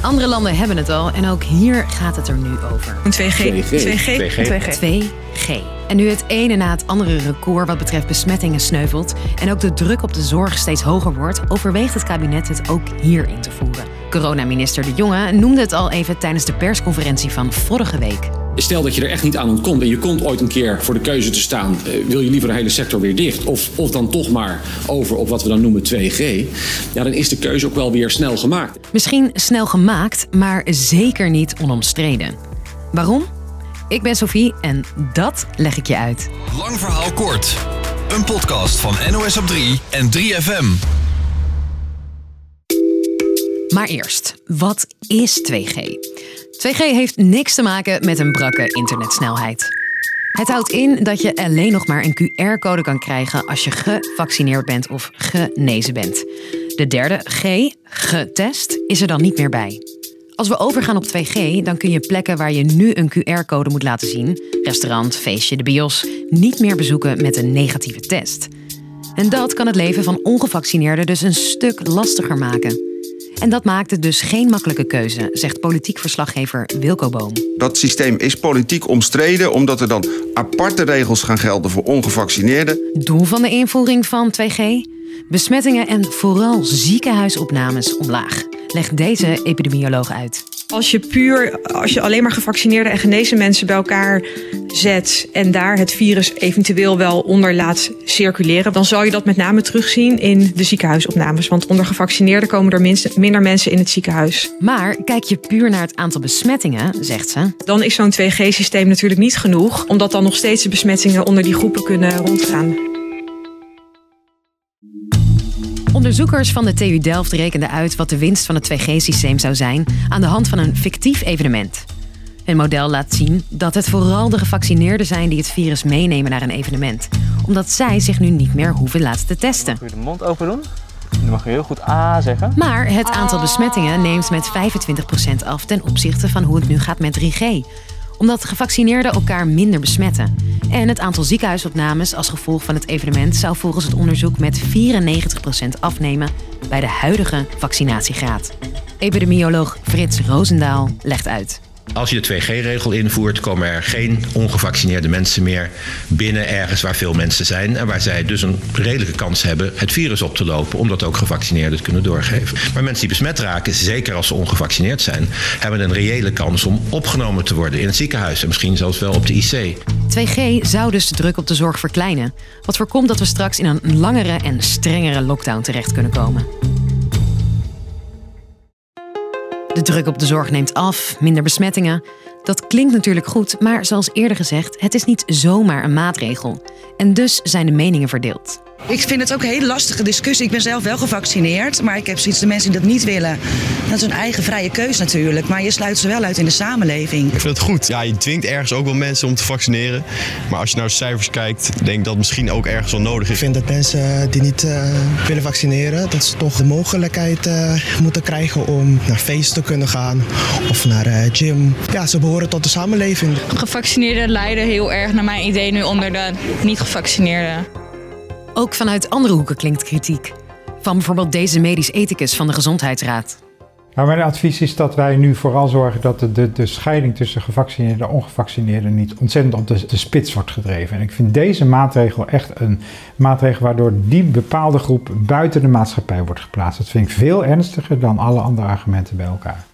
Andere landen hebben het al en ook hier gaat het er nu over. Een 2G. 2G. 2G. 2G. En nu het ene na het andere record wat betreft besmettingen sneuvelt en ook de druk op de zorg steeds hoger wordt, overweegt het kabinet het ook hier in te voeren. Coronaminister De Jonge noemde het al even tijdens de persconferentie van vorige week. Stel dat je er echt niet aan ontkomt en je komt ooit een keer voor de keuze te staan. eh, Wil je liever de hele sector weer dicht? Of, of dan toch maar over op wat we dan noemen 2G? Ja, dan is de keuze ook wel weer snel gemaakt. Misschien snel gemaakt, maar zeker niet onomstreden. Waarom? Ik ben Sophie en dat leg ik je uit. Lang verhaal kort. Een podcast van NOS op 3 en 3FM. Maar eerst, wat is 2G? 2G heeft niks te maken met een brakke internetsnelheid. Het houdt in dat je alleen nog maar een QR-code kan krijgen als je gevaccineerd bent of genezen bent. De derde G, getest, is er dan niet meer bij. Als we overgaan op 2G, dan kun je plekken waar je nu een QR-code moet laten zien, restaurant, feestje, de bios, niet meer bezoeken met een negatieve test. En dat kan het leven van ongevaccineerden dus een stuk lastiger maken. En dat maakt het dus geen makkelijke keuze, zegt politiek verslaggever Wilco Boom. Dat systeem is politiek omstreden omdat er dan aparte regels gaan gelden voor ongevaccineerden. Doel van de invoering van 2G? Besmettingen en vooral ziekenhuisopnames omlaag, legt deze epidemioloog uit. Als je puur, als je alleen maar gevaccineerde en genezen mensen bij elkaar zet en daar het virus eventueel wel onder laat circuleren, dan zal je dat met name terugzien in de ziekenhuisopnames. Want onder gevaccineerden komen er minst- minder mensen in het ziekenhuis. Maar kijk je puur naar het aantal besmettingen, zegt ze, Dan is zo'n 2G-systeem natuurlijk niet genoeg, omdat dan nog steeds de besmettingen onder die groepen kunnen rondgaan. Onderzoekers van de TU Delft rekenden uit wat de winst van het 2G-systeem zou zijn aan de hand van een fictief evenement. Een model laat zien dat het vooral de gevaccineerden zijn die het virus meenemen naar een evenement, omdat zij zich nu niet meer hoeven laten te testen. Kun je de mond open doen? Dan mag je heel goed A zeggen. Maar het aantal besmettingen neemt met 25% af ten opzichte van hoe het nu gaat met 3G. Omdat gevaccineerden elkaar minder besmetten. En het aantal ziekenhuisopnames als gevolg van het evenement zou volgens het onderzoek met 94% afnemen bij de huidige vaccinatiegraad. Epidemioloog Frits Roosendaal legt uit. Als je de 2G-regel invoert, komen er geen ongevaccineerde mensen meer binnen ergens waar veel mensen zijn. En waar zij dus een redelijke kans hebben het virus op te lopen, omdat ook gevaccineerden het kunnen doorgeven. Maar mensen die besmet raken, zeker als ze ongevaccineerd zijn, hebben een reële kans om opgenomen te worden in het ziekenhuis en misschien zelfs wel op de IC. 2G zou dus de druk op de zorg verkleinen, wat voorkomt dat we straks in een langere en strengere lockdown terecht kunnen komen. De druk op de zorg neemt af, minder besmettingen. Dat klinkt natuurlijk goed, maar zoals eerder gezegd, het is niet zomaar een maatregel. En dus zijn de meningen verdeeld. Ik vind het ook een hele lastige discussie. Ik ben zelf wel gevaccineerd, maar ik heb zoiets de mensen die dat niet willen. Dat is een eigen vrije keus natuurlijk, maar je sluit ze wel uit in de samenleving. Ik vind het goed. Ja, je dwingt ergens ook wel mensen om te vaccineren. Maar als je naar de cijfers kijkt, denk ik dat het misschien ook ergens wel nodig Ik is. vind dat mensen die niet eh, willen vaccineren, dat ze toch de mogelijkheid eh, moeten krijgen om naar feest te kunnen gaan of naar eh, gym. Ja, ze behoren tot de samenleving. Gevaccineerden lijden heel erg naar mijn idee nu onder de niet-gevaccineerden. Ook vanuit andere hoeken klinkt kritiek. Van bijvoorbeeld deze medisch ethicus van de Gezondheidsraad. Nou, mijn advies is dat wij nu vooral zorgen dat de, de, de scheiding tussen gevaccineerden en ongevaccineerden niet ontzettend op de, de spits wordt gedreven. En ik vind deze maatregel echt een maatregel waardoor die bepaalde groep buiten de maatschappij wordt geplaatst. Dat vind ik veel ernstiger dan alle andere argumenten bij elkaar.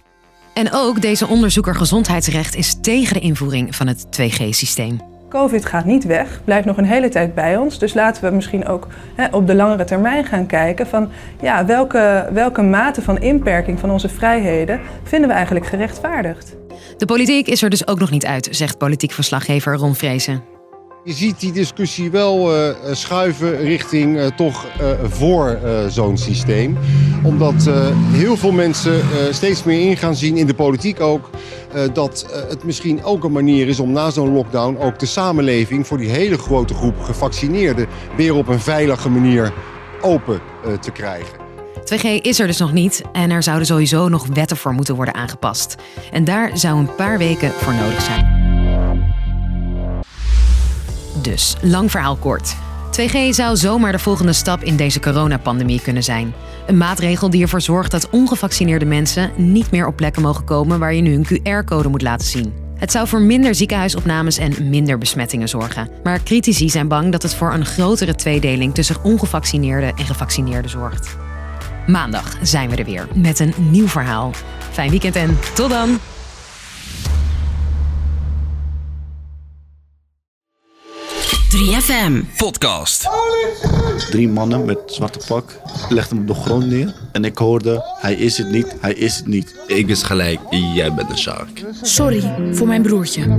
En ook deze onderzoeker gezondheidsrecht is tegen de invoering van het 2G-systeem. COVID gaat niet weg, blijft nog een hele tijd bij ons. Dus laten we misschien ook hè, op de langere termijn gaan kijken van ja, welke, welke mate van inperking van onze vrijheden vinden we eigenlijk gerechtvaardigd. De politiek is er dus ook nog niet uit, zegt politiek verslaggever Ron Vrezen. Je ziet die discussie wel uh, schuiven richting uh, toch uh, voor zo'n systeem. Omdat heel veel mensen steeds meer in gaan zien, in de politiek ook, dat het misschien ook een manier is om na zo'n lockdown ook de samenleving voor die hele grote groep gevaccineerden weer op een veilige manier open te krijgen. 2G is er dus nog niet en er zouden sowieso nog wetten voor moeten worden aangepast. En daar zou een paar weken voor nodig zijn. Dus, lang verhaal kort. 2G zou zomaar de volgende stap in deze coronapandemie kunnen zijn. Een maatregel die ervoor zorgt dat ongevaccineerde mensen niet meer op plekken mogen komen waar je nu een QR-code moet laten zien. Het zou voor minder ziekenhuisopnames en minder besmettingen zorgen. Maar critici zijn bang dat het voor een grotere tweedeling tussen ongevaccineerden en gevaccineerden zorgt. Maandag zijn we er weer met een nieuw verhaal. Fijn weekend en tot dan! FM Podcast. Drie mannen met zwarte pak legden hem op de grond neer. En ik hoorde, hij is het niet, hij is het niet. Ik wist gelijk, jij bent een shark. Sorry voor mijn broertje.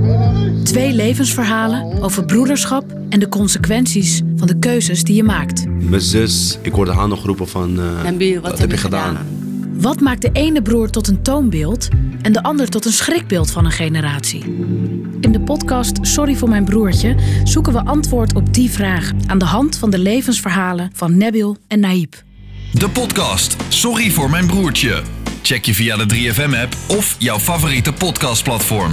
Twee levensverhalen over broederschap en de consequenties van de keuzes die je maakt. Mijn zus, ik hoorde haar nog roepen van, uh, wat, heb je gedaan? Wat maakt de ene broer tot een toonbeeld en de ander tot een schrikbeeld van een generatie? In de podcast Sorry voor mijn broertje zoeken we antwoord op die vraag aan de hand van de levensverhalen van Nabil en Naïb. De podcast Sorry voor mijn broertje. Check je via de 3FM app of jouw favoriete podcastplatform.